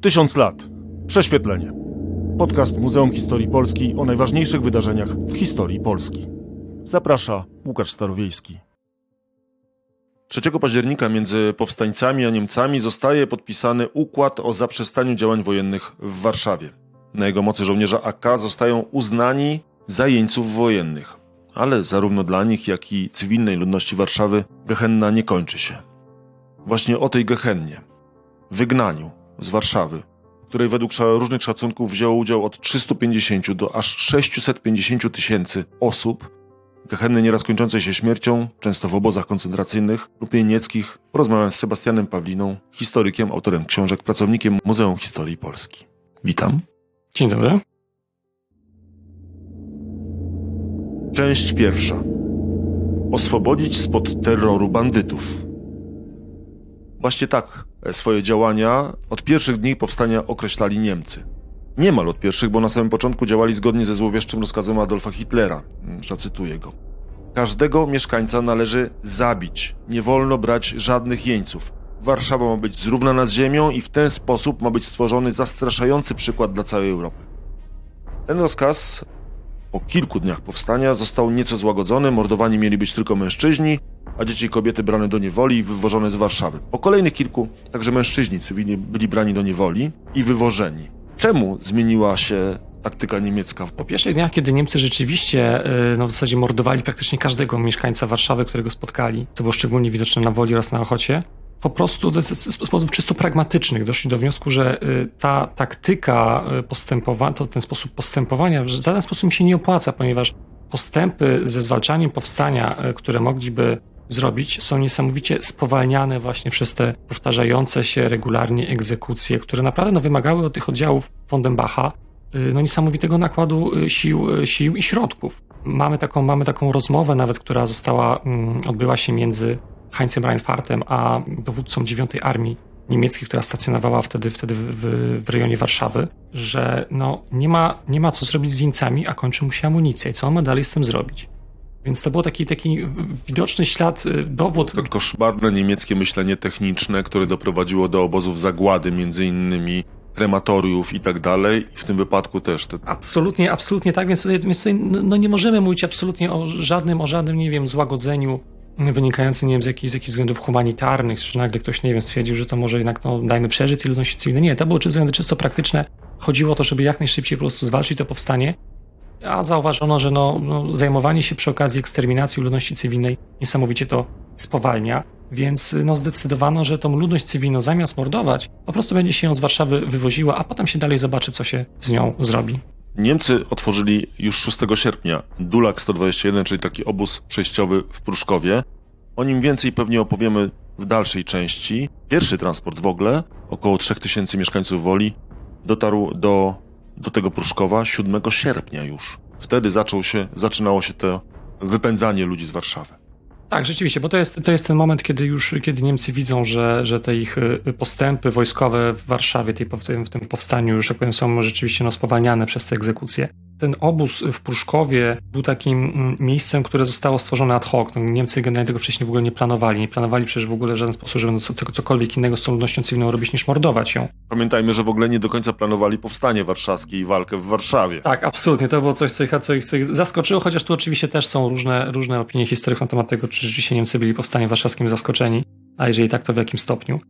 Tysiąc lat. Prześwietlenie. Podcast Muzeum Historii Polski o najważniejszych wydarzeniach w historii Polski. Zaprasza Łukasz Starowiejski. 3 października między powstańcami a Niemcami zostaje podpisany układ o zaprzestaniu działań wojennych w Warszawie. Na jego mocy żołnierze AK zostają uznani za jeńców wojennych. Ale zarówno dla nich, jak i cywilnej ludności Warszawy Gehenna nie kończy się. Właśnie o tej Gehennie, wygnaniu z Warszawy, w której według różnych szacunków wzięło udział od 350 do aż 650 tysięcy osób, Gehenny nieraz kończącej się śmiercią, często w obozach koncentracyjnych lub jenieckich, porozmawiam z Sebastianem Pawliną, historykiem, autorem książek, pracownikiem Muzeum Historii Polski. Witam. Dzień dobry. Część pierwsza. Oswobodzić spod terroru bandytów. Właśnie tak swoje działania od pierwszych dni powstania określali Niemcy. Niemal od pierwszych, bo na samym początku działali zgodnie ze złowieszczym rozkazem Adolfa Hitlera. Zacytuję go. Każdego mieszkańca należy zabić. Nie wolno brać żadnych jeńców. Warszawa ma być zrównana z ziemią i w ten sposób ma być stworzony zastraszający przykład dla całej Europy. Ten rozkaz po kilku dniach powstania został nieco złagodzony, mordowani mieli być tylko mężczyźni, a dzieci i kobiety brane do niewoli i wywożone z Warszawy. Po kolejnych kilku, także mężczyźni cywilni byli brani do niewoli i wywożeni. Czemu zmieniła się taktyka niemiecka? Po pierwszych dniach, kiedy Niemcy rzeczywiście y, no, w zasadzie mordowali praktycznie każdego mieszkańca Warszawy, którego spotkali, co było szczególnie widoczne na Woli oraz na Ochocie, po prostu z powodów czysto pragmatycznych doszli do wniosku, że y, ta taktyka y, postępowania, to ten sposób postępowania w żaden sposób się nie opłaca, ponieważ postępy ze zwalczaniem powstania, które mogliby zrobić, są niesamowicie spowalniane właśnie przez te powtarzające się regularnie egzekucje, które naprawdę no, wymagały od tych oddziałów Fondenbacha y, no, niesamowitego nakładu y, sił, y, sił i środków. Mamy taką, mamy taką rozmowę nawet, która została, mm, odbyła się między Heinzem Reinfardtem a dowódcą 9 Armii Niemieckiej, która stacjonowała wtedy, wtedy w, w rejonie Warszawy, że no, nie, ma, nie ma co zrobić z jeńcami, a kończy mu się amunicja i co on ma dalej z tym zrobić. Więc to był taki, taki widoczny ślad, y, dowód. To koszmarne niemieckie myślenie techniczne, które doprowadziło do obozów zagłady, między innymi krematoriów i tak dalej, i w tym wypadku też. Te... Absolutnie, absolutnie tak, więc tutaj, więc tutaj no, no, nie możemy mówić absolutnie o żadnym, o żadnym, nie wiem, złagodzeniu wynikającym, nie wiem, z jakichś, z jakichś względów humanitarnych, że nagle ktoś, nie wiem, stwierdził, że to może jednak, no, dajmy przeżyć cywilnej. Nie, to było względy czysto praktyczne. Chodziło o to, żeby jak najszybciej po prostu zwalczyć to powstanie a zauważono, że no, no, zajmowanie się przy okazji eksterminacji ludności cywilnej niesamowicie to spowalnia, więc no, zdecydowano, że tą ludność cywilną zamiast mordować, po prostu będzie się ją z Warszawy wywoziła, a potem się dalej zobaczy, co się z nią zrobi. Niemcy otworzyli już 6 sierpnia Dulak 121, czyli taki obóz przejściowy w Pruszkowie. O nim więcej pewnie opowiemy w dalszej części. Pierwszy transport w ogóle, około 3000 mieszkańców Woli, dotarł do do tego Pruszkowa 7 sierpnia już. Wtedy zaczął się, zaczynało się to wypędzanie ludzi z Warszawy. Tak, rzeczywiście, bo to jest, to jest ten moment, kiedy już kiedy Niemcy widzą, że, że te ich y, postępy wojskowe w Warszawie, tej, w, tym, w tym powstaniu, już jak powiem, są rzeczywiście no, spowalniane przez te egzekucje. Ten obóz w Pruszkowie był takim mm, miejscem, które zostało stworzone ad hoc. No, Niemcy generalnie tego wcześniej w ogóle nie planowali. Nie planowali przecież w ogóle w żaden sposób, żeby cokolwiek innego z tą ludnością cywilną robić niż mordować ją. Pamiętajmy, że w ogóle nie do końca planowali powstanie warszawskie i walkę w Warszawie. Tak, absolutnie. To było coś, co ich, co ich, co ich zaskoczyło, chociaż tu oczywiście też są różne, różne opinie historyków na temat tego, czy rzeczywiście Niemcy byli powstanie warszawskim zaskoczeni, a jeżeli tak, to w jakim stopniu.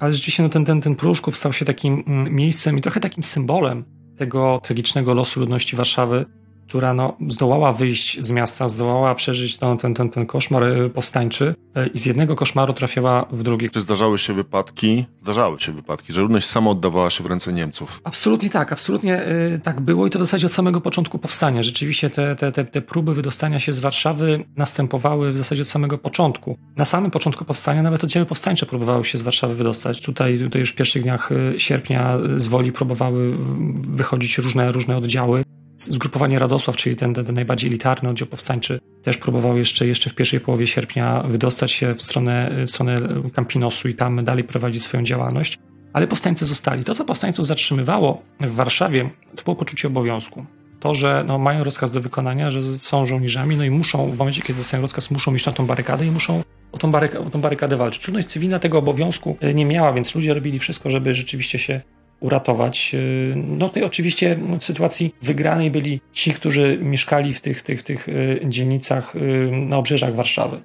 Ale rzeczywiście no, ten, ten, ten Pruszków stał się takim mm, miejscem i trochę takim symbolem tego tragicznego losu ludności Warszawy, która no, zdołała wyjść z miasta, zdołała przeżyć no, ten, ten, ten koszmar e, powstańczy e, i z jednego koszmaru trafiała w drugi. Czy zdarzały się wypadki, zdarzały się wypadki, że ludność sama oddawała się w ręce Niemców? Absolutnie tak, absolutnie y, tak było i to w zasadzie od samego początku powstania. Rzeczywiście te, te, te, te próby wydostania się z Warszawy następowały w zasadzie od samego początku. Na samym początku powstania nawet oddziały powstańcze próbowały się z Warszawy wydostać. Tutaj, tutaj już w pierwszych dniach sierpnia z woli próbowały wychodzić różne, różne oddziały. Zgrupowanie Radosław, czyli ten, ten, najbardziej elitarny oddział powstańczy, też próbował jeszcze, jeszcze w pierwszej połowie sierpnia wydostać się w stronę, w stronę Campinosu i tam dalej prowadzić swoją działalność. Ale powstańcy zostali. To, co powstańców zatrzymywało w Warszawie, to było poczucie obowiązku. To, że no, mają rozkaz do wykonania, że są żołnierzami, no i muszą, w momencie, kiedy dostają rozkaz, muszą iść na tą barykadę i muszą o tą, o tą barykadę walczyć. Ludność cywilna tego obowiązku nie miała, więc ludzie robili wszystko, żeby rzeczywiście się uratować. Y, no to oczywiście w sytuacji wygranej byli ci, którzy mieszkali w tych, tych, tych y, dzielnicach y, na obrzeżach Warszawy.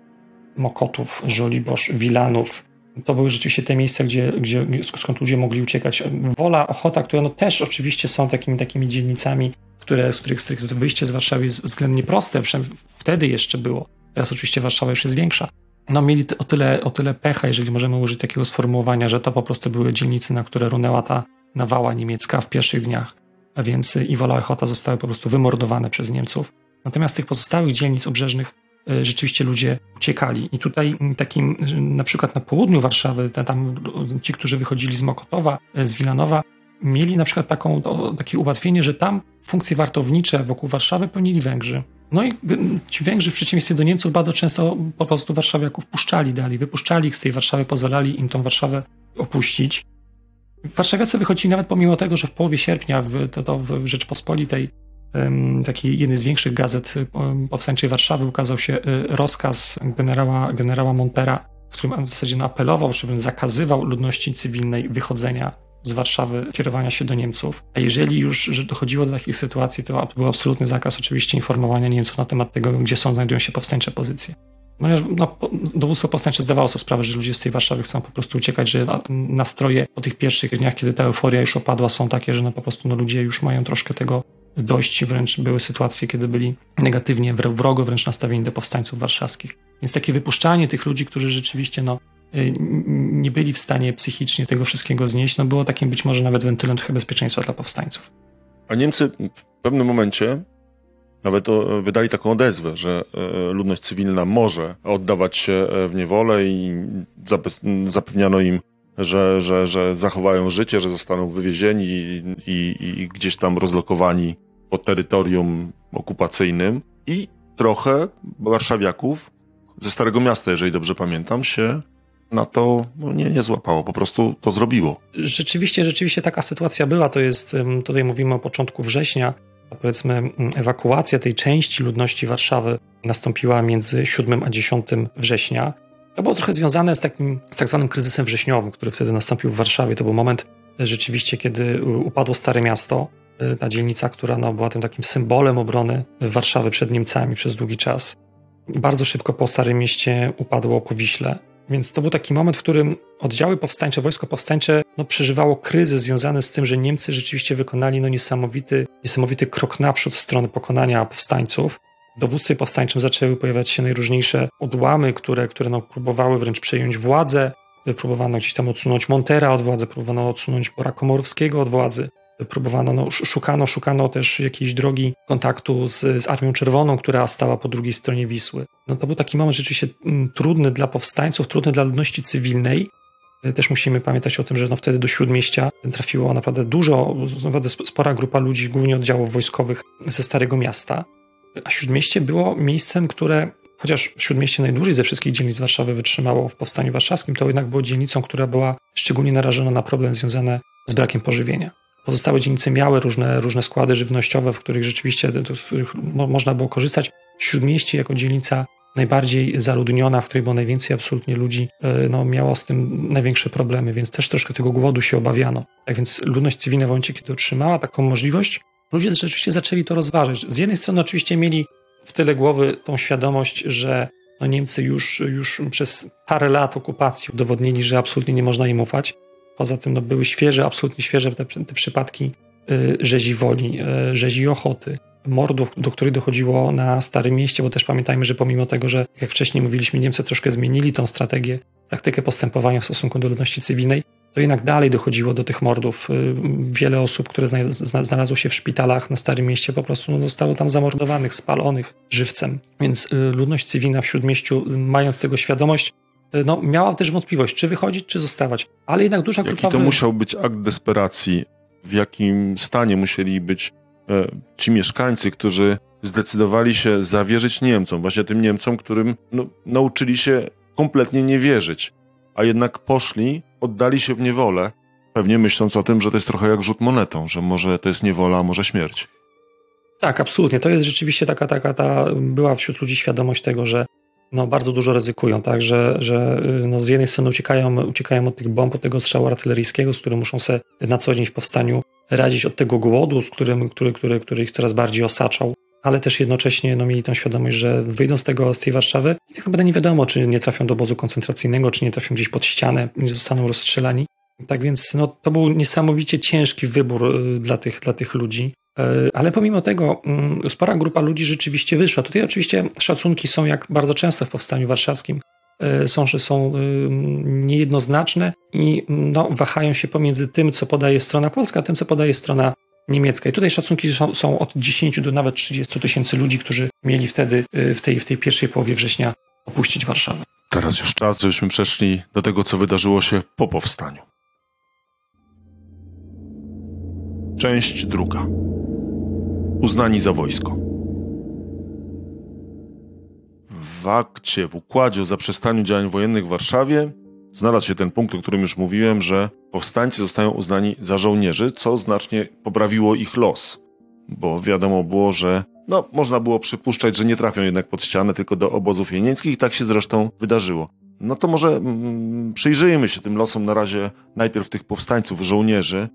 Mokotów, Żoliborz, Wilanów. To były rzeczywiście te miejsca, gdzie, gdzie, skąd ludzie mogli uciekać. Wola, Ochota, które no też oczywiście są takimi, takimi dzielnicami, które, z, których, z których wyjście z Warszawy jest względnie proste, wtedy jeszcze było. Teraz oczywiście Warszawa już jest większa. No mieli o tyle, o tyle pecha, jeżeli możemy użyć takiego sformułowania, że to po prostu były dzielnice, na które runęła ta nawała niemiecka w pierwszych dniach, a więc i Wola Ochota zostały po prostu wymordowane przez Niemców. Natomiast tych pozostałych dzielnic obrzeżnych e, rzeczywiście ludzie uciekali. I tutaj takim, na przykład na południu Warszawy, tam ci, którzy wychodzili z Mokotowa, z Wilanowa, mieli na przykład taką, takie ułatwienie, że tam funkcje wartownicze wokół Warszawy pełnili Węgrzy. No i ci Węgrzy w przeciwieństwie do Niemców bardzo często po prostu warszawiaków puszczali dali, wypuszczali ich z tej Warszawy, pozwalali im tą Warszawę opuścić. Warszawiacy wychodzili nawet pomimo tego, że w połowie sierpnia w, to, to w Rzeczpospolitej taki jeden z większych gazet powstańczej Warszawy ukazał się y, rozkaz generała, generała Montera, w którym w zasadzie apelował, czy wręcz zakazywał ludności cywilnej wychodzenia z Warszawy, kierowania się do Niemców. A jeżeli już że dochodziło do takich sytuacji, to był absolutny zakaz oczywiście informowania Niemców na temat tego, gdzie są, znajdują się powstańcze pozycje. Ponieważ no, dowództwo powstańcze zdawało sobie sprawę, że ludzie z tej Warszawy chcą po prostu uciekać, że nastroje po tych pierwszych dniach, kiedy ta euforia już opadła, są takie, że no, po prostu no, ludzie już mają troszkę tego dość. Wręcz były sytuacje, kiedy byli negatywnie, wrogo wręcz nastawieni do powstańców warszawskich. Więc takie wypuszczanie tych ludzi, którzy rzeczywiście no, y, nie byli w stanie psychicznie tego wszystkiego znieść, no było takim być może nawet wentylem trochę bezpieczeństwa dla powstańców. A Niemcy w pewnym momencie nawet wydali taką odezwę, że e, ludność cywilna może oddawać się e, w niewolę i zapewniano im, że, że, że zachowają życie, że zostaną wywiezieni i, i, i gdzieś tam rozlokowani po terytorium okupacyjnym. I trochę warszawiaków ze Starego Miasta, jeżeli dobrze pamiętam, się na to no nie, nie złapało, po prostu to zrobiło. Rzeczywiście, rzeczywiście taka sytuacja była. To jest, tutaj mówimy o początku września powiedzmy mm, ewakuacja tej części ludności Warszawy nastąpiła między 7 a 10 września. To było trochę związane z takim z tak zwanym kryzysem wrześniowym, który wtedy nastąpił w Warszawie. To był moment e, rzeczywiście, kiedy upadło Stare Miasto, e, ta dzielnica, która no, była tym takim symbolem obrony Warszawy przed Niemcami przez długi czas. Bardzo szybko po Starym Mieście upadło Powiśle. Więc to był taki moment, w którym oddziały powstańcze, wojsko powstańcze no, przeżywało kryzys związany z tym, że Niemcy rzeczywiście wykonali no, niesamowity, niesamowity krok naprzód w stronę pokonania powstańców. W dowództwie powstańczym zaczęły pojawiać się najróżniejsze odłamy, które, które no, próbowały wręcz przejąć władzę. Próbowano gdzieś tam odsunąć Montera od władzy, próbowano odsunąć Bora Komorowskiego od władzy próbowano, no, szukano, szukano też jakiejś drogi kontaktu z, z Armią Czerwoną, która stała po drugiej stronie Wisły. No to był taki moment rzeczywiście mm, trudny dla powstańców, trudny dla ludności cywilnej. E, też musimy pamiętać o tym, że no wtedy do Śródmieścia trafiło naprawdę dużo, naprawdę spora grupa ludzi, głównie oddziałów wojskowych ze Starego Miasta. A Śródmieście było miejscem, które chociaż Śródmieście najdłużej ze wszystkich dzielnic Warszawy wytrzymało w Powstaniu Warszawskim, to jednak było dzielnicą, która była szczególnie narażona na problem związany z brakiem pożywienia. Pozostałe dzielnice miały różne, różne składy żywnościowe, w których rzeczywiście w których można było korzystać. Śródmieście jako dzielnica najbardziej zaludniona, w której było najwięcej absolutnie ludzi, e, no, miało z tym największe problemy, więc też troszkę tego głodu się obawiano. Tak więc ludność cywilna w momencie, kiedy otrzymała taką możliwość, ludzie rzeczywiście zaczęli to rozważać. Z jednej strony oczywiście mieli w tyle głowy tą świadomość, że no Niemcy już, już przez parę lat okupacji udowodnili, że absolutnie nie można im ufać. Poza tym no, były świeże, absolutnie świeże te, te przypadki y, rzezi woli, y, rzezi ochoty, mordów, do których dochodziło na Starym Mieście, bo też pamiętajmy, że pomimo tego, że jak wcześniej mówiliśmy, Niemcy troszkę zmienili tą strategię, taktykę postępowania w stosunku do ludności cywilnej, to jednak dalej dochodziło do tych mordów. Y, wiele osób, które znalazło się w szpitalach na Starym Mieście, po prostu no, zostało tam zamordowanych, spalonych żywcem. Więc y, ludność cywilna w Śródmieściu, mając tego świadomość, no, miała też wątpliwość, czy wychodzić, czy zostawać. Ale jednak duża grupa... Jaki to musiał być akt desperacji? W jakim stanie musieli być e, ci mieszkańcy, którzy zdecydowali się zawierzyć Niemcom, właśnie tym Niemcom, którym no, nauczyli się kompletnie nie wierzyć, a jednak poszli, oddali się w niewolę, pewnie myśląc o tym, że to jest trochę jak rzut monetą, że może to jest niewola, a może śmierć. Tak, absolutnie. To jest rzeczywiście taka, taka ta, była wśród ludzi świadomość tego, że no, bardzo dużo ryzykują, tak, że, że no, z jednej strony uciekają, uciekają od tych bomb, od tego strzału artyleryjskiego, z którym muszą sobie na co dzień w powstaniu radzić od tego głodu, z którym, który, który, który ich coraz bardziej osaczał, ale też jednocześnie no, mieli tą świadomość, że wyjdą z, tego, z tej Warszawy i tak naprawdę nie wiadomo, czy nie trafią do obozu koncentracyjnego, czy nie trafią gdzieś pod ścianę, nie zostaną rozstrzelani. Tak więc no, to był niesamowicie ciężki wybór y, dla tych, dla tych ludzi. Y, ale pomimo tego mm, spora grupa ludzi rzeczywiście wyszła. Tutaj oczywiście szacunki są jak bardzo często w powstaniu warszawskim. Y, są, że są niejednoznaczne i no, wahają się pomiędzy tym, co podaje strona polska, a tym, co podaje strona niemiecka. I tutaj szacunki są, są od 10 do nawet 30 tysięcy ludzi, którzy mieli wtedy w tej, w tej pierwszej połowie września opuścić Warszawę. Teraz już czas, żebyśmy przeszli do tego, co wydarzyło się po powstaniu. Część druga. Uznani za wojsko. W akcie, w układzie o zaprzestaniu działań wojennych w Warszawie znalazł się ten punkt, o którym już mówiłem, że powstańcy zostają uznani za żołnierzy, co znacznie poprawiło ich los. Bo wiadomo było, że no, można było przypuszczać, że nie trafią jednak pod ścianę, tylko do obozów jenieckich. Tak się zresztą wydarzyło. No to może mm, przyjrzyjmy się tym losom na razie najpierw tych powstańców, żołnierzy,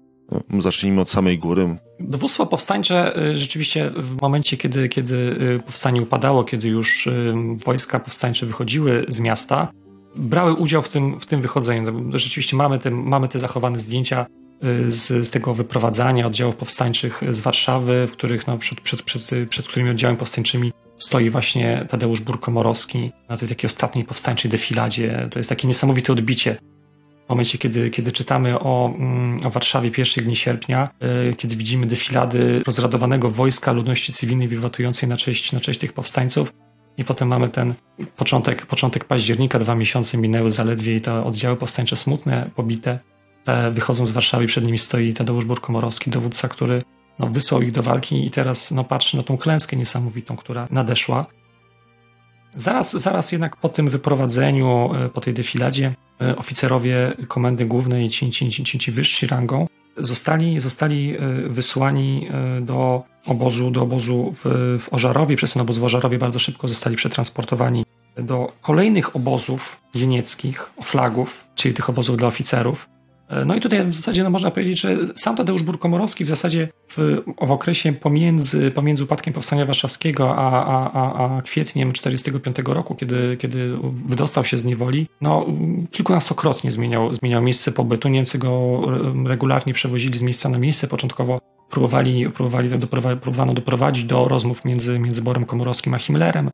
zacznijmy od samej góry. Dowództwo powstańcze y, rzeczywiście w momencie, kiedy, kiedy y, powstanie upadało, kiedy już y, wojska powstańcze wychodziły z miasta, brały udział w tym, w tym wychodzeniu. No, rzeczywiście mamy te, mamy te zachowane zdjęcia z, z tego wyprowadzania oddziałów powstańczych z Warszawy, w których no, przed, przed, przed, przed którymi oddziałami powstańczymi stoi właśnie Tadeusz Burkomorowski na tej takiej ostatniej powstańczej defiladzie. To jest takie niesamowite odbicie w momencie, kiedy, kiedy czytamy o, mm, o Warszawie pierwszych dni sierpnia, y, kiedy widzimy defilady rozradowanego wojska ludności cywilnej wiwatującej na cześć, na cześć tych powstańców, i potem mamy ten początek, początek października, dwa miesiące minęły zaledwie i te oddziały powstańcze smutne, pobite, e, wychodzą z Warszawy, przed nimi stoi Tadeusz Burkomorowski, dowódca, który no, wysłał ich do walki i teraz no, patrzy na tą klęskę niesamowitą, która nadeszła. Zaraz, zaraz jednak po tym wyprowadzeniu, e, po tej defiladzie, e, oficerowie Komendy Głównej, ci, ci, ci, ci wyżsi rangą, zostali, zostali e, wysłani do obozu, do obozu w, w Ożarowie. Przez ten obóz w Ożarowie bardzo szybko zostali przetransportowani do kolejnych obozów jenieckich, flagów, czyli tych obozów dla oficerów. No i tutaj w zasadzie no, można powiedzieć, że sam Tadeusz Burkomorowski w zasadzie w, w okresie pomiędzy, pomiędzy upadkiem Powstania Warszawskiego a, a, a, a kwietniem 1945 roku, kiedy, kiedy wydostał się z niewoli, no kilkunastokrotnie zmieniał, zmieniał miejsce pobytu. Niemcy go regularnie przewozili z miejsca na miejsce. Początkowo próbowali, próbowali próbowano doprowadzić do rozmów między, między Borem Komorowskim a Himmlerem.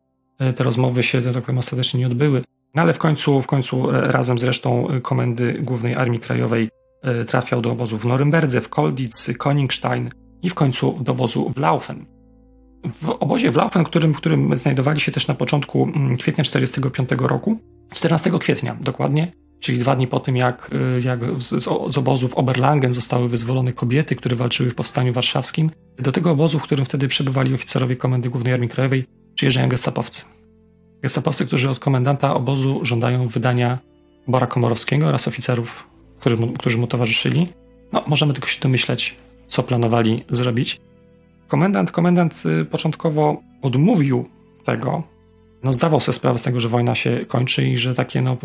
Te rozmowy się, tak powiem, ostatecznie nie odbyły. No ale w końcu, w końcu razem z resztą Komendy Głównej Armii Krajowej e, trafiał do obozu w Norymberdze, w Kolditz, Koningstein i w końcu do obozu w Laufen. W obozie w Laufen, w którym, w którym znajdowali się też na początku mm, kwietnia 1945 roku, 14 kwietnia dokładnie, czyli dwa dni po tym, jak, e, jak z, z obozu w Oberlangen zostały wyzwolone kobiety, które walczyły w powstaniu warszawskim, do tego obozu, w którym wtedy przebywali oficerowie Komendy Głównej Armii Krajowej, przyjeżdżają gestapowcy. Gestapowcy, którzy od komendanta obozu żądają wydania Bora Komorowskiego oraz oficerów, którzy mu, którzy mu towarzyszyli. No, możemy tylko się domyśleć, co planowali zrobić. Komendant, komendant y, początkowo odmówił tego. No, zdawał sobie sprawę z tego, że wojna się kończy i że takie no,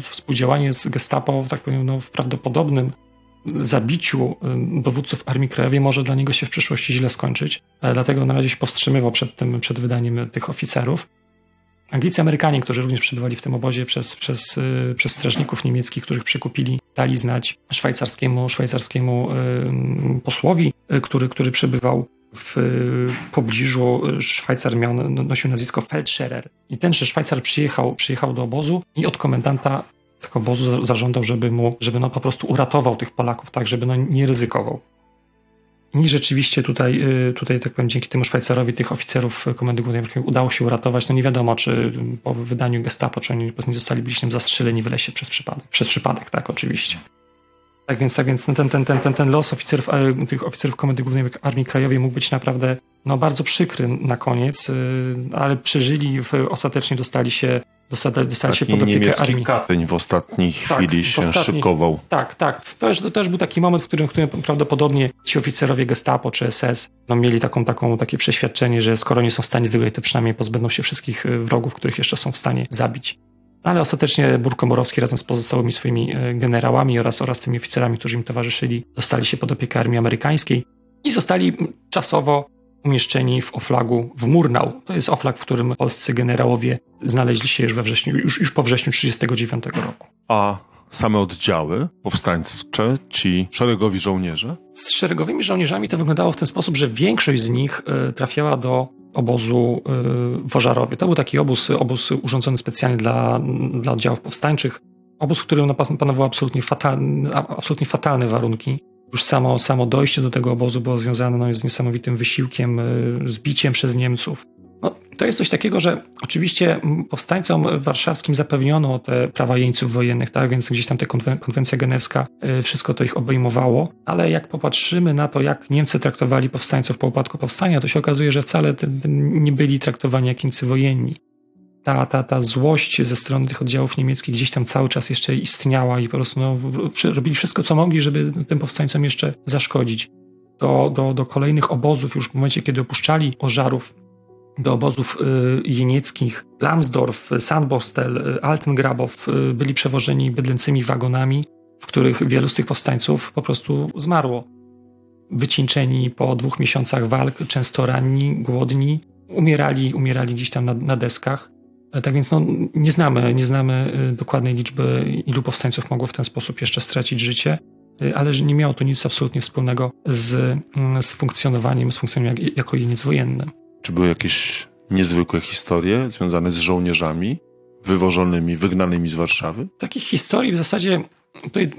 współdziałanie z gestapo, tak powiem, no, w prawdopodobnym zabiciu y, dowódców Armii Krajowej może dla niego się w przyszłości źle skończyć. Dlatego na razie się powstrzymywał przed tym, przed wydaniem tych oficerów. Anglicy Amerykanie, którzy również przebywali w tym obozie przez, przez, y, przez strażników niemieckich, których przekupili, dali znać szwajcarskiemu, szwajcarskiemu y, posłowi, y, który, który przebywał w pobliżu. Szwajcar miał, nosił nazwisko Feldscherer. I tenże Szwajcar przyjechał, przyjechał do obozu i od komendanta tego obozu zażądał, żeby mu, żeby no po prostu uratował tych Polaków, tak, żeby no nie ryzykował. I rzeczywiście tutaj, y, tutaj tak powiem, dzięki temu Szwajcarowi tych oficerów Komendy Głównej udało się uratować. No nie wiadomo, czy po wydaniu gestapo, czy oni nie zostali tam zastrzeleni w lesie przez przypadek. Przez przypadek, tak, oczywiście. Tak więc, tak więc no ten, ten, ten, ten, ten los oficerów, tych oficerów Komendy Głównej Armii Krajowej mógł być naprawdę no, bardzo przykry na koniec, y, ale przeżyli, ostatecznie dostali się dostali, dostali się pod opiekę armii. Katyń w ostatniej Tak, chwili się ostatniej- szykował. Tak, tak. To, też, to też był taki moment, w którym, w którym prawdopodobnie ci oficerowie Gestapo czy SS no, mieli taką, taką, takie przeświadczenie, że skoro nie są w stanie wygrać, to przynajmniej pozbędą się wszystkich y, wrogów, których jeszcze są w stanie zabić. Ale ostatecznie Burg Komorowski razem z pozostałymi swoimi y, generałami oraz, oraz tymi oficerami, którzy im towarzyszyli, dostali się pod opiekę armii amerykańskiej i zostali czasowo umieszczeni w Oflagu w Murnau. To jest Oflag, w którym polscy generałowie znaleźli się już we wrześniu, już, już po wrześniu 1939 roku. A same oddziały powstańcze, ci szeregowi żołnierze, Z szeregowymi żołnierzami to wyglądało w ten sposób, że większość z nich y, trafiała do obozu w Ożarowie. To był taki obóz, obóz urządzony specjalnie dla, dla oddziałów powstańczych. Obóz, w którym napas- panowały absolutnie fatalne, a- absolutnie fatalne warunki. Już samo, samo dojście do tego obozu było związane no, z niesamowitym wysiłkiem, y, zbiciem przez Niemców. No, to jest coś takiego, że oczywiście powstańcom warszawskim zapewniono te prawa jeńców wojennych, tak? więc gdzieś tam ta konwen- konwencja genewska, y, wszystko to ich obejmowało, ale jak popatrzymy na to, jak Niemcy traktowali powstańców po upadku powstania, to się okazuje, że wcale nie byli traktowani jak jeńcy wojenni. Ta, ta, ta złość ze strony tych oddziałów niemieckich gdzieś tam cały czas jeszcze istniała i po prostu no, robili wszystko, co mogli, żeby tym powstańcom jeszcze zaszkodzić. Do, do, do kolejnych obozów, już w momencie, kiedy opuszczali Ożarów, do obozów y, jenieckich, Lambsdorff, Sandbostel, y, Altengrabow y, byli przewożeni bydlęcymi wagonami, w których wielu z tych powstańców po prostu zmarło. Wycieńczeni po dwóch miesiącach walk, często ranni, głodni, umierali, umierali gdzieś tam na, na deskach. Tak więc no, nie znamy, nie znamy y, dokładnej liczby, ilu powstańców mogło w ten sposób jeszcze stracić życie, y, ale nie miało to nic absolutnie wspólnego z, mm, z funkcjonowaniem, z funkcjonowaniem jak, jako jeniec wojenny. czy były jakieś niezwykłe historie związane z żołnierzami wywożonymi, wygnanymi z Warszawy? Takich historii w zasadzie tutaj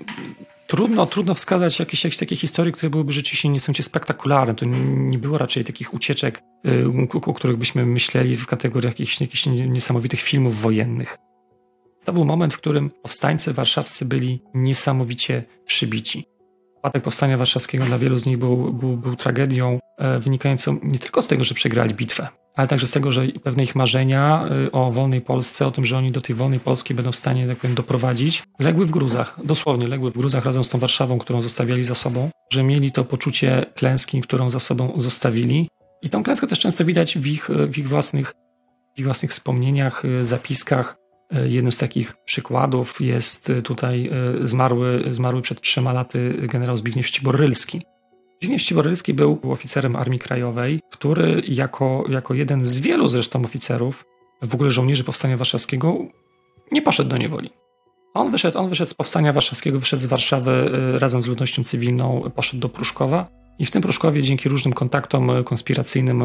trudno, trudno wskazać jakieś, jakieś takie historie, które byłyby rzeczywiście niesamowicie spektakularne. To nie było raczej takich ucieczek, y, o których byśmy myśleli w kategoriach jakichś, jakichś niesamowitych filmów wojennych. To był moment, w którym powstańcy warszawscy byli niesamowicie przybici. Upadek powstania warszawskiego dla wielu z nich był, był, był tragedią wynikającą nie tylko z tego, że przegrali bitwę, ale także z tego, że pewne ich marzenia y, o wolnej Polsce, o tym, że oni do tej wolnej Polski będą w stanie, tak powiem, doprowadzić, legły w gruzach. Dosłownie legły w gruzach razem z tą Warszawą, którą zostawiali za sobą, że mieli to poczucie klęski, którą za sobą zostawili. I tą klęskę też często widać w ich, w ich, własnych, w ich własnych wspomnieniach, zapiskach. Jednym z takich przykładów jest tutaj zmarły, zmarły przed trzema laty generał Zbigniew Ścibor-Rylski. Zbigniew Ścibor-Rylski był oficerem Armii Krajowej, który jako, jako jeden z wielu zresztą oficerów, w ogóle żołnierzy Powstania Warszawskiego, nie poszedł do niewoli. On wyszedł, on wyszedł z Powstania Warszawskiego, wyszedł z Warszawy y, razem z ludnością cywilną, poszedł do Pruszkowa i w tym Pruszkowie dzięki różnym kontaktom y, konspiracyjnym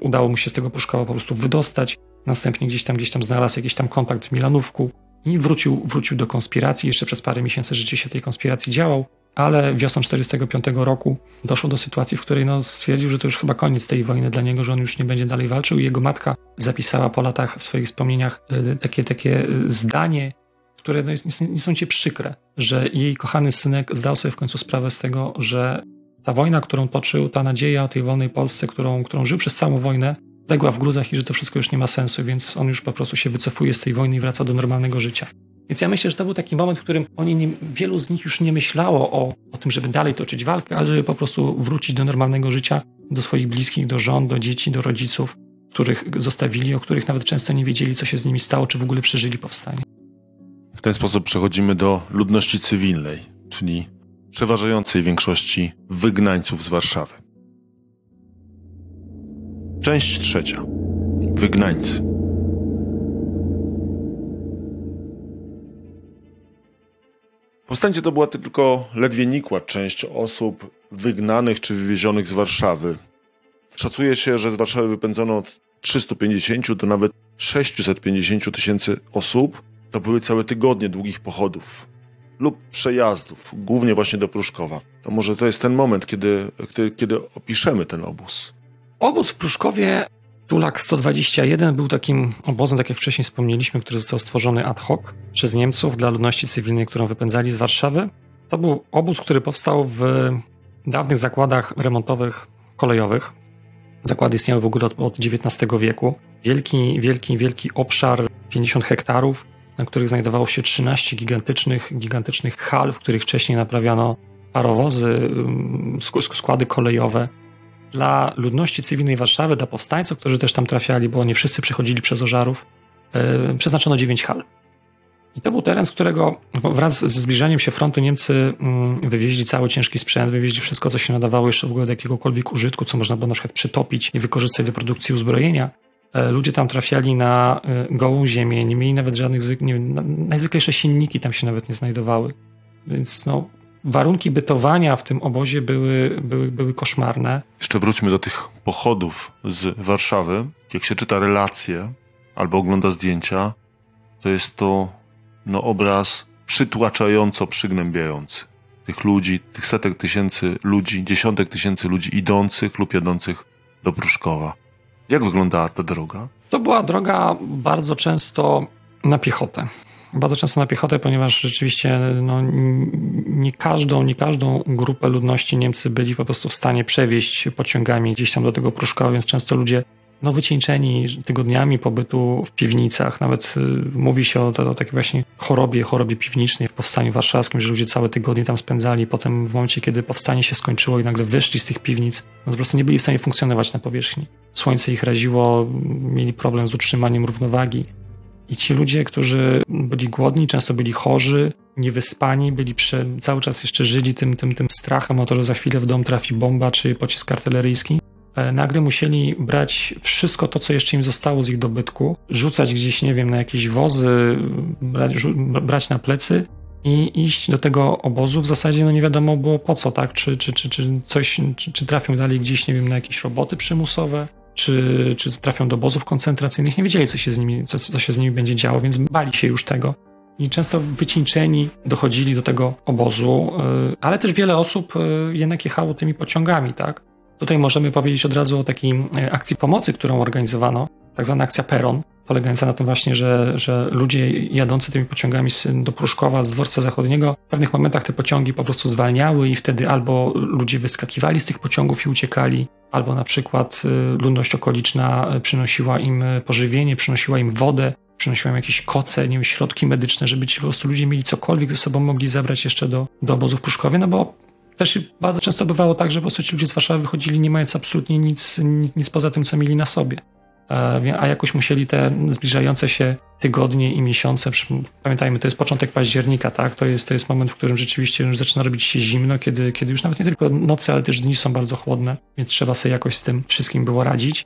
udało mu się z tego Pruszkowa po prostu wydostać. Następnie gdzieś tam, gdzieś tam znalazł jakiś tam kontakt w Milanówku i wrócił, wrócił do konspiracji. Jeszcze przez parę miesięcy rzeczywiście tej konspiracji działał, ale wiosną 1945 roku doszło do sytuacji, w której no, stwierdził, że to już chyba koniec tej wojny dla niego, że on już nie będzie dalej walczył. Jego matka zapisała po latach w swoich wspomnieniach y, takie, takie y, zdanie, które no, jest nies- niesamowicie przykre, że jej kochany synek zdał sobie w końcu sprawę z tego, że ta wojna, którą toczył, ta nadzieja o tej wolnej Polsce, którą, którą żył przez całą wojnę, legła w gruzach i że to wszystko już nie ma sensu, więc on już po prostu się wycofuje z tej wojny i wraca do normalnego życia. Więc ja myślę, że to był taki moment, w którym oni nie, wielu z nich już nie myślało o, o tym, żeby dalej toczyć walkę, ale żeby po prostu wrócić do normalnego życia, do swoich bliskich, do żon, do dzieci, do rodziców, których zostawili, o których nawet często nie wiedzieli, co się z nimi stało, czy w ogóle przeżyli powstanie. W ten sposób przechodzimy do ludności cywilnej, czyli przeważającej większości wygnańców z Warszawy. Część trzecia. Wygnańcy. Powstańcy to była tylko ledwie nikła część osób wygnanych czy wywiezionych z Warszawy. Szacuje się, że z Warszawy wypędzono od 350 do nawet 650 tysięcy osób. To były całe tygodnie długich pochodów lub przejazdów, głównie właśnie do Pruszkowa. To może to jest ten moment, kiedy, kiedy, kiedy opiszemy ten obóz. Obóz w Pruszkowie, Tulak 121, był takim obozem, tak jak wcześniej wspomnieliśmy, który został stworzony ad hoc przez Niemców dla ludności cywilnej, którą wypędzali z Warszawy. To był obóz, który powstał w dawnych zakładach remontowych kolejowych. Zakłady istniały w ogóle od, od XIX wieku, Wielki, wielki, wielki obszar, 50 hektarów, na których znajdowało się 13 gigantycznych, gigantycznych hal, w których wcześniej naprawiano parowozy, składy kolejowe. Dla ludności cywilnej Warszawy, dla powstańców, którzy też tam trafiali, bo nie wszyscy przechodzili przez Ożarów, przeznaczono 9 hal. I to był teren, z którego wraz ze zbliżaniem się frontu Niemcy wywieźli cały ciężki sprzęt, wywieźli wszystko, co się nadawało jeszcze w ogóle do jakiegokolwiek użytku, co można było na przykład przytopić i wykorzystać do produkcji uzbrojenia. E, ludzie tam trafiali na e, gołą ziemię, nie mieli nawet żadnych, nie najzwyklejsze silniki tam się nawet nie znajdowały. Więc no, warunki bytowania w tym obozie były, były, były koszmarne. Jeszcze wróćmy do tych pochodów z Warszawy. Jak się czyta relacje albo ogląda zdjęcia, to jest to no, obraz przytłaczająco przygnębiający. Tych ludzi, tych setek tysięcy ludzi, dziesiątek tysięcy ludzi idących lub jadących do Pruszkowa. Jak wyglądała ta droga? To była droga bardzo często na piechotę. Bardzo często na piechotę, ponieważ rzeczywiście no, nie, każdą, nie każdą grupę ludności Niemcy byli po prostu w stanie przewieźć pociągami gdzieś tam do tego Pruszkowa, więc często ludzie no, wycieńczeni tygodniami pobytu w piwnicach. Nawet y, mówi się o, o, takiej właśnie chorobie, chorobie piwnicznej w Powstaniu Warszawskim, że ludzie całe tygodnie tam spędzali. Potem w momencie, kiedy powstanie się skończyło i nagle wyszli z tych piwnic, no po prostu nie byli w stanie funkcjonować na powierzchni. Słońce ich raziło, mieli problem z utrzymaniem równowagi. I ci ludzie, którzy byli głodni, często byli chorzy, niewyspani, byli przy, cały czas jeszcze żyli tym, tym, tym strachem o to, że za chwilę w dom trafi bomba czy pocisk artyleryjski. E, nagle musieli brać wszystko to, co jeszcze im zostało z ich dobytku, rzucać gdzieś, nie wiem, na jakieś wozy, brać, brać na plecy i iść do tego obozu. W zasadzie no nie wiadomo było po co, tak? Czy, czy, czy, czy coś, czy, czy trafią dalej gdzieś, nie wiem, na jakieś roboty przymusowe, czy, czy trafią do obozów koncentracyjnych. Nie wiedzieli, co się, z nimi, co, co się z nimi będzie działo, więc bali się już tego. I często wycieńczeni dochodzili do tego obozu, e, ale też wiele osób e, jednak jechało tymi pociągami, tak? Tutaj możemy powiedzieć od razu o takiej e, akcji pomocy, którą organizowano, tak zwana akcja Peron, polegająca na tym właśnie, że, że ludzie jadący tymi pociągami do Pruszkowa, z dworca zachodniego, w pewnych momentach te pociągi po prostu zwalniały i wtedy albo ludzie wyskakiwali z tych pociągów i uciekali, albo na przykład e, ludność okoliczna e, przynosiła im pożywienie, przynosiła im wodę, przynosiła im jakieś koce, nie wiem, środki medyczne, żeby ci po prostu ludzie mieli cokolwiek ze sobą mogli zabrać jeszcze do, do obozu w Pruszkowie, no bo też bardzo często bywało tak, że po prostu ci ludzie z Warszawy wychodzili nie mając absolutnie nic, nic poza tym, co mieli na sobie. A jakoś musieli te zbliżające się tygodnie i miesiące, pamiętajmy, to jest początek października, tak? To jest, to jest moment, w którym rzeczywiście już zaczyna robić się zimno, kiedy, kiedy już nawet nie tylko noce, ale też dni są bardzo chłodne, więc trzeba sobie jakoś z tym wszystkim było radzić.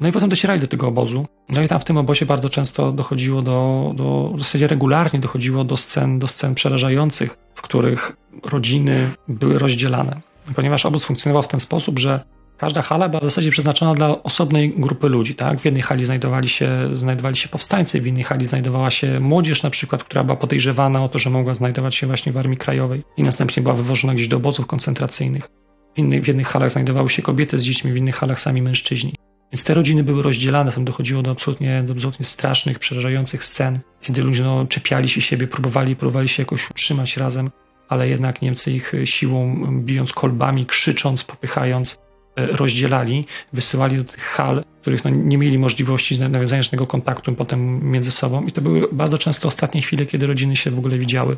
No i potem docierali do tego obozu. No i tam w tym obozie bardzo często dochodziło do, do w zasadzie regularnie dochodziło do scen, do scen przerażających, w których rodziny były rozdzielane. Ponieważ obóz funkcjonował w ten sposób, że każda hala była w zasadzie przeznaczona dla osobnej grupy ludzi. Tak? W jednej hali znajdowali się, znajdowali się powstańcy, w innej hali znajdowała się młodzież na przykład, która była podejrzewana o to, że mogła znajdować się właśnie w Armii Krajowej i następnie była wywożona gdzieś do obozów koncentracyjnych. W innych, w jednych halach znajdowały się kobiety z dziećmi, w innych halach sami mężczyźni. Więc te rodziny były rozdzielane, tam dochodziło do absolutnie, do absolutnie strasznych, przerażających scen, kiedy ludzie no, czepiali się siebie, próbowali, próbowali się jakoś utrzymać razem, ale jednak Niemcy ich siłą, bijąc kolbami, krzycząc, popychając, rozdzielali, wysyłali do tych hal, których no, nie mieli możliwości nawiązania żadnego kontaktu potem między sobą. I to były bardzo często ostatnie chwile, kiedy rodziny się w ogóle widziały.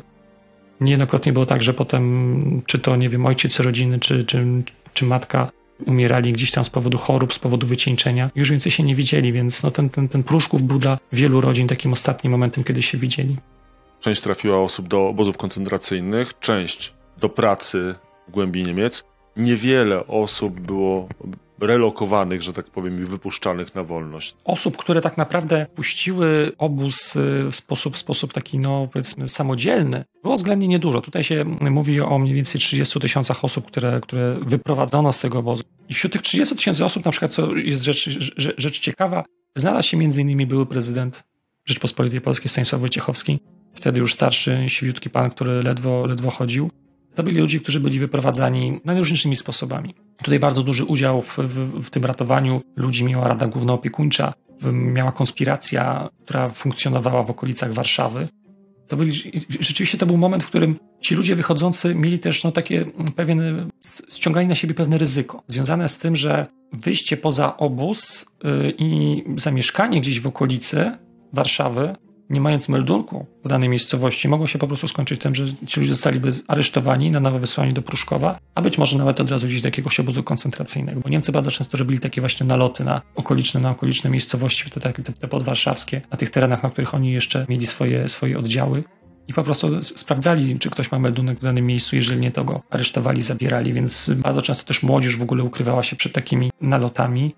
Niejednokrotnie było tak, że potem, czy to, nie wiem, ojciec rodziny, czy, czy, czy matka umierali gdzieś tam z powodu chorób, z powodu wycieńczenia. Już więcej się nie widzieli, więc no ten, ten, ten Pruszków był dla wielu rodzin takim ostatnim momentem, kiedy się widzieli. Część trafiła osób do obozów koncentracyjnych, część do pracy w głębi Niemiec. Niewiele osób było relokowanych, że tak powiem, i wypuszczanych na wolność. Osób, które tak naprawdę puściły obóz y, w sposób, sposób taki, no powiedzmy, samodzielny, było względnie niedużo. Tutaj się mówi o mniej więcej 30 tysiącach osób, które, które wyprowadzono z tego obozu. I wśród tych 30 tysięcy osób, na przykład, co jest rzecz, rzecz, rzecz ciekawa, znalazł się między innymi były prezydent Rzeczpospolitej Polskiej Stanisław Wojciechowski, wtedy już starszy, siwiutki pan, który ledwo, ledwo chodził. To byli ludzie, którzy byli wyprowadzani najróżniejszymi sposobami. Tutaj bardzo duży udział w, w, w tym ratowaniu ludzi miała Rada Główna Opiekuńcza, miała konspiracja, która funkcjonowała w okolicach Warszawy. To byli, rzeczywiście to był moment, w którym ci ludzie wychodzący mieli też no, takie pewien, ściągali na siebie pewne ryzyko, związane z tym, że wyjście poza obóz y, i zamieszkanie gdzieś w okolicy Warszawy, nie mając meldunku w danej miejscowości, mogło się po prostu skończyć tym, że ci ludzie zostaliby aresztowani, na nowo wysłani do Pruszkowa, a być może nawet od razu gdzieś do jakiegoś obozu koncentracyjnego. Bo Niemcy bardzo często robili takie właśnie naloty na okoliczne, na okoliczne miejscowości, te, te, te podwarszawskie, na tych terenach, na których oni jeszcze mieli swoje, swoje oddziały i po prostu sprawdzali, czy ktoś ma meldunek w danym miejscu. Jeżeli nie, to go aresztowali, zabierali, więc bardzo często też młodzież w ogóle ukrywała się przed takimi nalotami.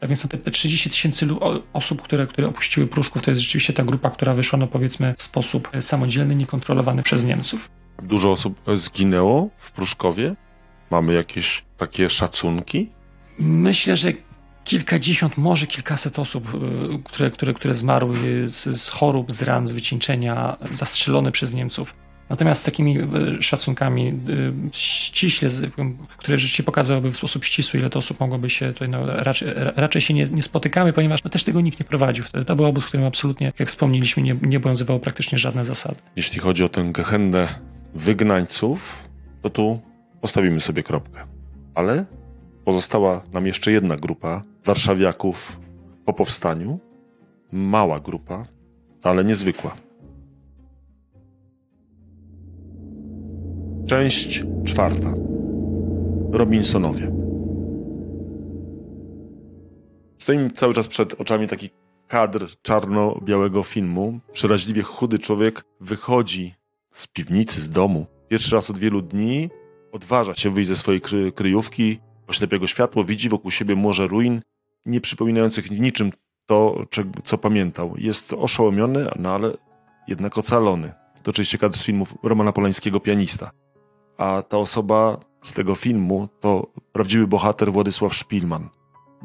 Tak więc te, te 30 tysięcy osób, które, które opuściły Pruszków, to jest rzeczywiście ta grupa, która wyszła, no powiedzmy, w sposób samodzielny, niekontrolowany przez Niemców. Dużo osób zginęło w Pruszkowie? Mamy jakieś takie szacunki? Myślę, że kilkadziesiąt, może kilkaset osób, y, które, które, które zmarły z, z chorób, z ran, z wycieńczenia, zastrzelone przez Niemców. Natomiast z takimi y, szacunkami y, ściśle, które rzeczywiście pokazałyby w sposób ścisły, ile to osób mogłoby się tutaj, no, raczej, raczej się nie, nie spotykamy, ponieważ no, też tego nikt nie prowadził. To był obóz, w którym absolutnie, jak wspomnieliśmy, nie, nie obowiązywało praktycznie żadne zasady. Jeśli chodzi o tę gehennę wygnańców, to tu postawimy sobie kropkę. Ale pozostała nam jeszcze jedna grupa warszawiaków po powstaniu. Mała grupa, ale niezwykła. Część czwarta. Robinsonowie. Stoi mi cały czas przed oczami taki kadr czarno-białego filmu. Przeraźliwie chudy człowiek wychodzi z piwnicy, z domu. Pierwszy raz od wielu dni odważa się wyjść ze swojej kry kryjówki, oślepia go światło, widzi wokół siebie morze ruin, nie przypominających niczym to, co pamiętał. Jest oszołomiony, no ale jednak ocalony. To oczywiście kadr z filmów Romana Polańskiego, pianista a ta osoba z tego filmu to prawdziwy bohater Władysław Szpilman.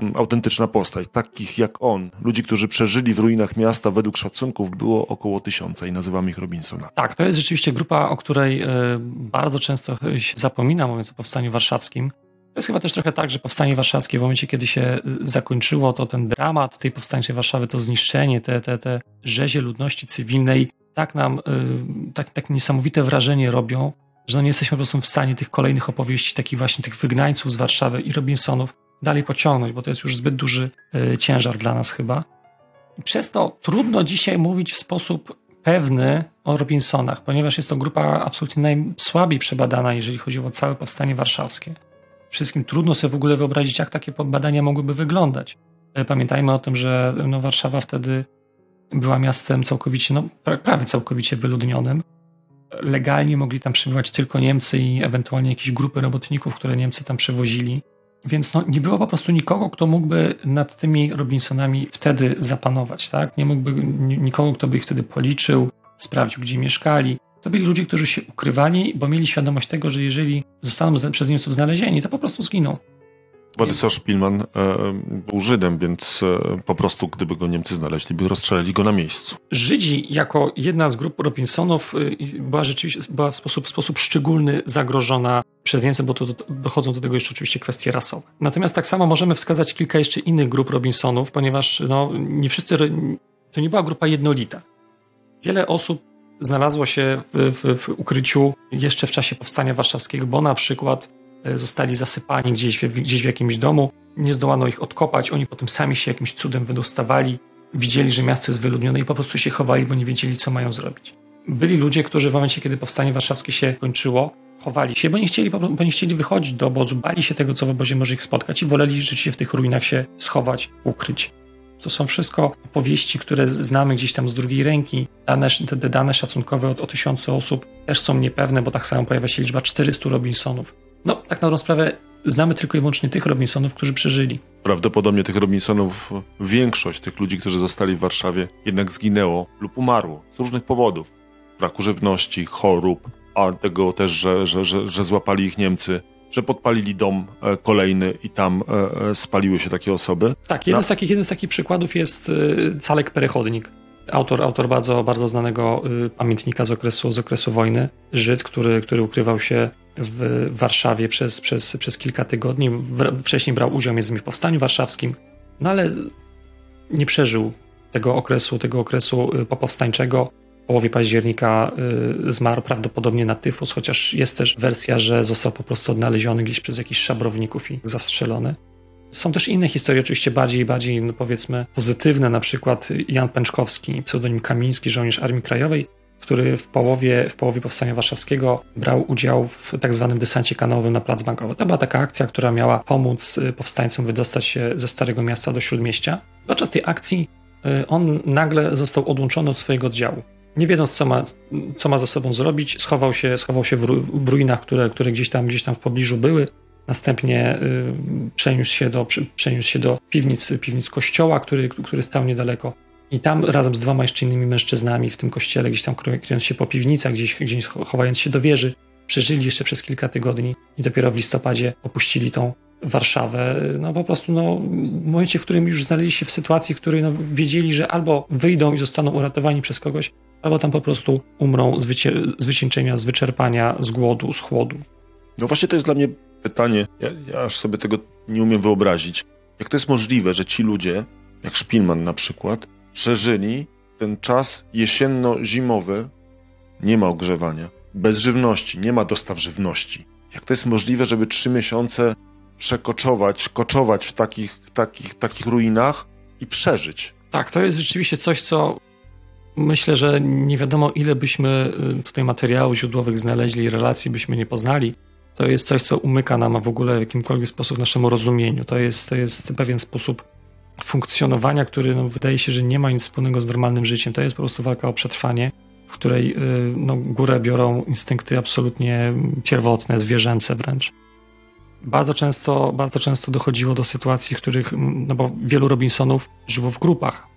Mm, autentyczna postać, takich jak on, ludzi, którzy przeżyli w ruinach miasta, według szacunków było około tysiąca i nazywamy ich Robinsona. Tak, to jest rzeczywiście grupa, o której e, bardzo często się zapomina, mówiąc o Powstaniu Warszawskim. To jest chyba też trochę tak, że Powstanie Warszawskie w momencie, kiedy się zakończyło, to ten dramat tej powstańczej Warszawy, to zniszczenie, te, te, te rzezie ludności cywilnej, tak nam, e, tak, tak niesamowite wrażenie robią, że no nie jesteśmy po prostu w stanie tych kolejnych opowieści, takich właśnie tych wygnańców z Warszawy i Robinsonów dalej pociągnąć, bo to jest już zbyt duży y, ciężar dla nas chyba. I przez to trudno dzisiaj mówić w sposób pewny o Robinsonach, ponieważ jest to grupa absolutnie najsłabiej przebadana, jeżeli chodzi o całe powstanie warszawskie. Wszystkim trudno sobie w ogóle wyobrazić, jak takie badania mogłyby wyglądać. E, pamiętajmy o tym, że no, Warszawa wtedy była miastem całkowicie, no prawie całkowicie wyludnionym legalnie mogli tam przybywać tylko Niemcy i ewentualnie jakieś grupy robotników, które Niemcy tam przywozili. Więc no, nie było po prostu nikogo, kto mógłby nad tymi Robinsonami wtedy zapanować. Tak? Nie mógłby nikogo, kto by ich wtedy policzył, sprawdził, gdzie mieszkali. To byli ludzie, którzy się ukrywali, bo mieli świadomość tego, że jeżeli zostaną przez Niemców znalezieni, to po prostu zginą. Władysław Szpilman e, był Żydem, więc e, po prostu gdyby go Niemcy znaleźli, by rozstrzelali go na miejscu. Żydzi jako jedna z grup Robinsonów e, była rzeczywiście była w sposób, w sposób szczególny zagrożona przez Niemcy, bo to, to, dochodzą do tego jeszcze oczywiście kwestie rasowe. Natomiast tak samo możemy wskazać kilka jeszcze innych grup Robinsonów, ponieważ no, nie wszyscy, to nie była grupa jednolita. Wiele osób znalazło się w, w, w ukryciu jeszcze w czasie powstania warszawskiego, bo na przykład zostali zasypani gdzieś, gdzieś w jakimś domu, nie zdołano ich odkopać, oni potem sami się jakimś cudem wydostawali, widzieli, że miasto jest wyludnione i po prostu się chowali, bo nie wiedzieli, co mają zrobić. Byli ludzie, którzy w momencie, kiedy powstanie warszawskie się kończyło, chowali się, bo nie chcieli, bo nie chcieli wychodzić do obozu, bali się tego, co w obozie może ich spotkać i woleli rzeczywiście w tych ruinach się schować, ukryć. To są wszystko opowieści, które znamy gdzieś tam z drugiej ręki. Dane, te dane szacunkowe o, o tysiące osób też są niepewne, bo tak samo pojawia się liczba 400 Robinsonów. No, tak na dobrą sprawę, znamy tylko i wyłącznie tych Robinsonów, którzy przeżyli. Prawdopodobnie tych Robinsonów, większość tych ludzi, którzy zostali w Warszawie, jednak zginęło lub umarło z różnych powodów. Braku żywności, chorób, a tego też, że, że, że, że złapali ich Niemcy, że podpalili dom e, kolejny i tam e, e, spaliły się takie osoby. Tak, jeden, z, takich, jeden z takich przykładów jest Calek Perechodnik. Autor, autor bardzo, bardzo znanego pamiętnika z okresu, z okresu wojny. Żyd, który, który ukrywał się w Warszawie przez, przez, przez kilka tygodni. Wcześniej brał udział między innymi w powstaniu warszawskim, no ale nie przeżył tego okresu, tego okresu y, popowstańczego. W połowie października y, zmarł prawdopodobnie na tyfus, chociaż jest też wersja, że został po prostu odnaleziony gdzieś przez jakichś szabrowników i zastrzelony. Są też inne historie, oczywiście bardziej, bardziej no powiedzmy pozytywne, na przykład Jan Pęczkowski, pseudonim Kamiński, żołnierz Armii Krajowej, który w połowie, w połowie Powstania Warszawskiego brał udział w tak zwanym desancie kanałowym na Plac Bankowy. To była taka akcja, która miała pomóc y, powstańcom wydostać się ze Starego Miasta do Śródmieścia. Podczas tej akcji y, on nagle został odłączony od swojego oddziału. Nie wiedząc, co ma, co ma ze sobą zrobić, schował się, schował się w, ru, w ruinach, które, które gdzieś, tam, gdzieś tam w pobliżu były. Następnie y, przeniósł się do, przeniósł się do piwnic, piwnic kościoła, który, który stał niedaleko. I tam razem z dwoma jeszcze innymi mężczyznami w tym kościele, gdzieś tam kryjąc się po piwnicach, gdzieś, gdzieś chowając się do wieży, przeżyli jeszcze przez kilka tygodni i dopiero w listopadzie opuścili tą Warszawę. No po prostu no, w momencie, w którym już znaleźli się w sytuacji, w której no, wiedzieli, że albo wyjdą i zostaną uratowani przez kogoś, albo tam po prostu umrą z, wycie- z wycieńczenia, z wyczerpania, z głodu, z chłodu. No właśnie to jest dla mnie pytanie, ja, ja aż sobie tego nie umiem wyobrazić. Jak to jest możliwe, że ci ludzie, jak Szpilman na przykład, przeżyli ten czas jesienno-zimowy, nie ma ogrzewania, bez żywności, nie ma dostaw żywności. Jak to jest możliwe, żeby trzy miesiące przekoczować, koczować w takich, takich, takich ruinach i przeżyć? Tak, to jest rzeczywiście coś, co myślę, że nie wiadomo, ile byśmy y, tutaj materiałów źródłowych znaleźli, relacji byśmy nie poznali. To jest coś, co umyka nam w ogóle w jakimkolwiek sposób naszemu rozumieniu. To jest, to jest pewien sposób funkcjonowania, który no, wydaje się, że nie ma nic wspólnego z normalnym życiem. To jest po prostu walka o przetrwanie, w której y, no, górę biorą instynkty absolutnie pierwotne, zwierzęce wręcz. Bardzo często, bardzo często dochodziło do sytuacji, w których, no bo wielu Robinsonów żyło w grupach.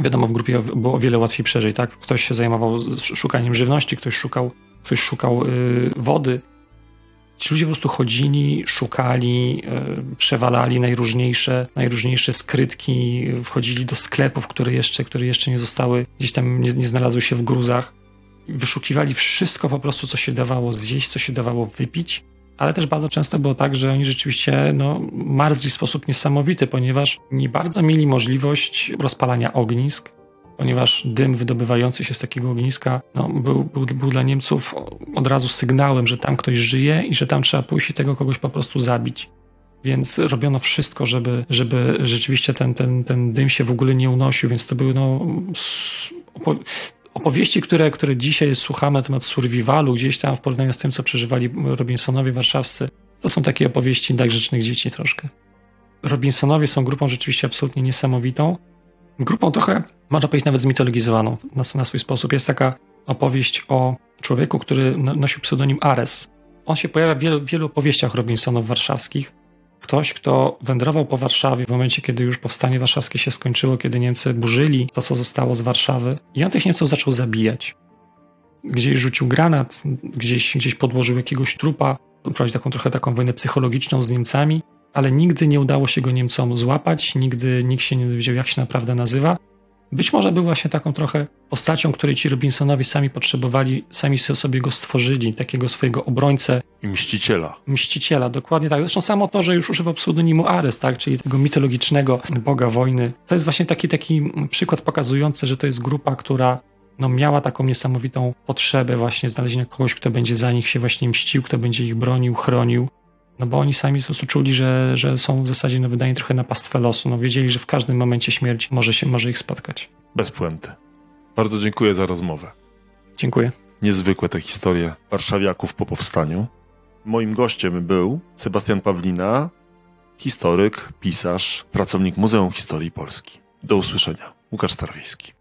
Wiadomo, w grupie było o wiele łatwiej przeżyć, tak? Ktoś się zajmował szukaniem żywności, ktoś szukał, ktoś szukał yy, wody, Ci ludzie po prostu chodzili, szukali, e, przewalali najróżniejsze, najróżniejsze skrytki, wchodzili do sklepów, które jeszcze, które jeszcze nie zostały, gdzieś tam nie, nie znalazły się w gruzach. Wyszukiwali wszystko po prostu, co się dawało zjeść, co się dawało wypić, ale też bardzo często było tak, że oni rzeczywiście no, marzli w sposób niesamowity, ponieważ nie bardzo mieli możliwość rozpalania ognisk, ponieważ dym wydobywający się z takiego ogniska no, był, był, był dla Niemców od razu sygnałem, że tam ktoś żyje i że tam trzeba pójść i tego kogoś po prostu zabić. Więc robiono wszystko, żeby, żeby rzeczywiście ten, ten, ten dym się w ogóle nie unosił, więc to były no, opowieści, które, które dzisiaj słuchamy na temat survivalu, gdzieś tam w porównaniu z tym, co przeżywali Robinsonowie warszawscy, to są takie opowieści dla grzecznych dzieci troszkę. Robinsonowie są grupą rzeczywiście absolutnie niesamowitą grupą trochę, można powiedzieć, nawet zmitologizowaną na, na swój sposób. Jest taka opowieść o człowieku, który no, nosił pseudonim Ares. On się pojawia w wielu, wielu opowieściach Robinsonów warszawskich. Ktoś, kto wędrował po Warszawie w momencie, kiedy już powstanie warszawskie się skończyło, kiedy Niemcy burzyli to, co zostało z Warszawy, i on tych Niemców zaczął zabijać. Gdzieś rzucił granat, gdzieś, gdzieś podłożył jakiegoś trupa, prowadził taką trochę taką wojnę psychologiczną z Niemcami ale nigdy nie udało się go Niemcom złapać, nigdy nikt się nie dowiedział, jak się naprawdę nazywa. Być może był właśnie taką trochę postacią, której ci Robinsonowie sami potrzebowali, sami sobie go stworzyli, takiego swojego obrońcę. I mściciela. Mściciela, dokładnie tak. Zresztą samo to, że już używał pseudonimu Ares, tak, czyli tego mitologicznego boga wojny. To jest właśnie taki, taki przykład pokazujący, że to jest grupa, która no, miała taką niesamowitą potrzebę właśnie znalezienia kogoś, kto będzie za nich się właśnie mścił, kto będzie ich bronił, chronił. No bo oni sami po prostu czuli, że, że są w zasadzie no, wydani trochę na pastwę losu. No, wiedzieli, że w każdym momencie śmierć może, się, może ich spotkać. Bez puenty. Bardzo dziękuję za rozmowę. Dziękuję. Niezwykłe te historie warszawiaków po powstaniu. Moim gościem był Sebastian Pawlina, historyk, pisarz, pracownik Muzeum Historii Polski. Do usłyszenia. Łukasz Starwiejski.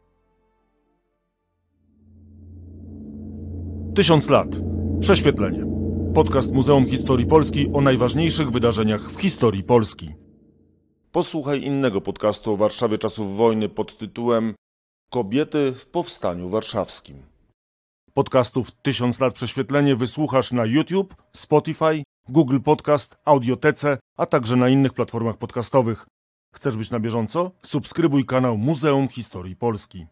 Tysiąc lat. Prześwietlenie podcast Muzeum Historii Polski o najważniejszych wydarzeniach w historii Polski. Posłuchaj innego podcastu o Warszawie czasów wojny pod tytułem Kobiety w Powstaniu Warszawskim. Podcastów Tysiąc lat prześwietlenie wysłuchasz na YouTube, Spotify, Google Podcast, Audiotece, a także na innych platformach podcastowych. Chcesz być na bieżąco? Subskrybuj kanał Muzeum Historii Polski.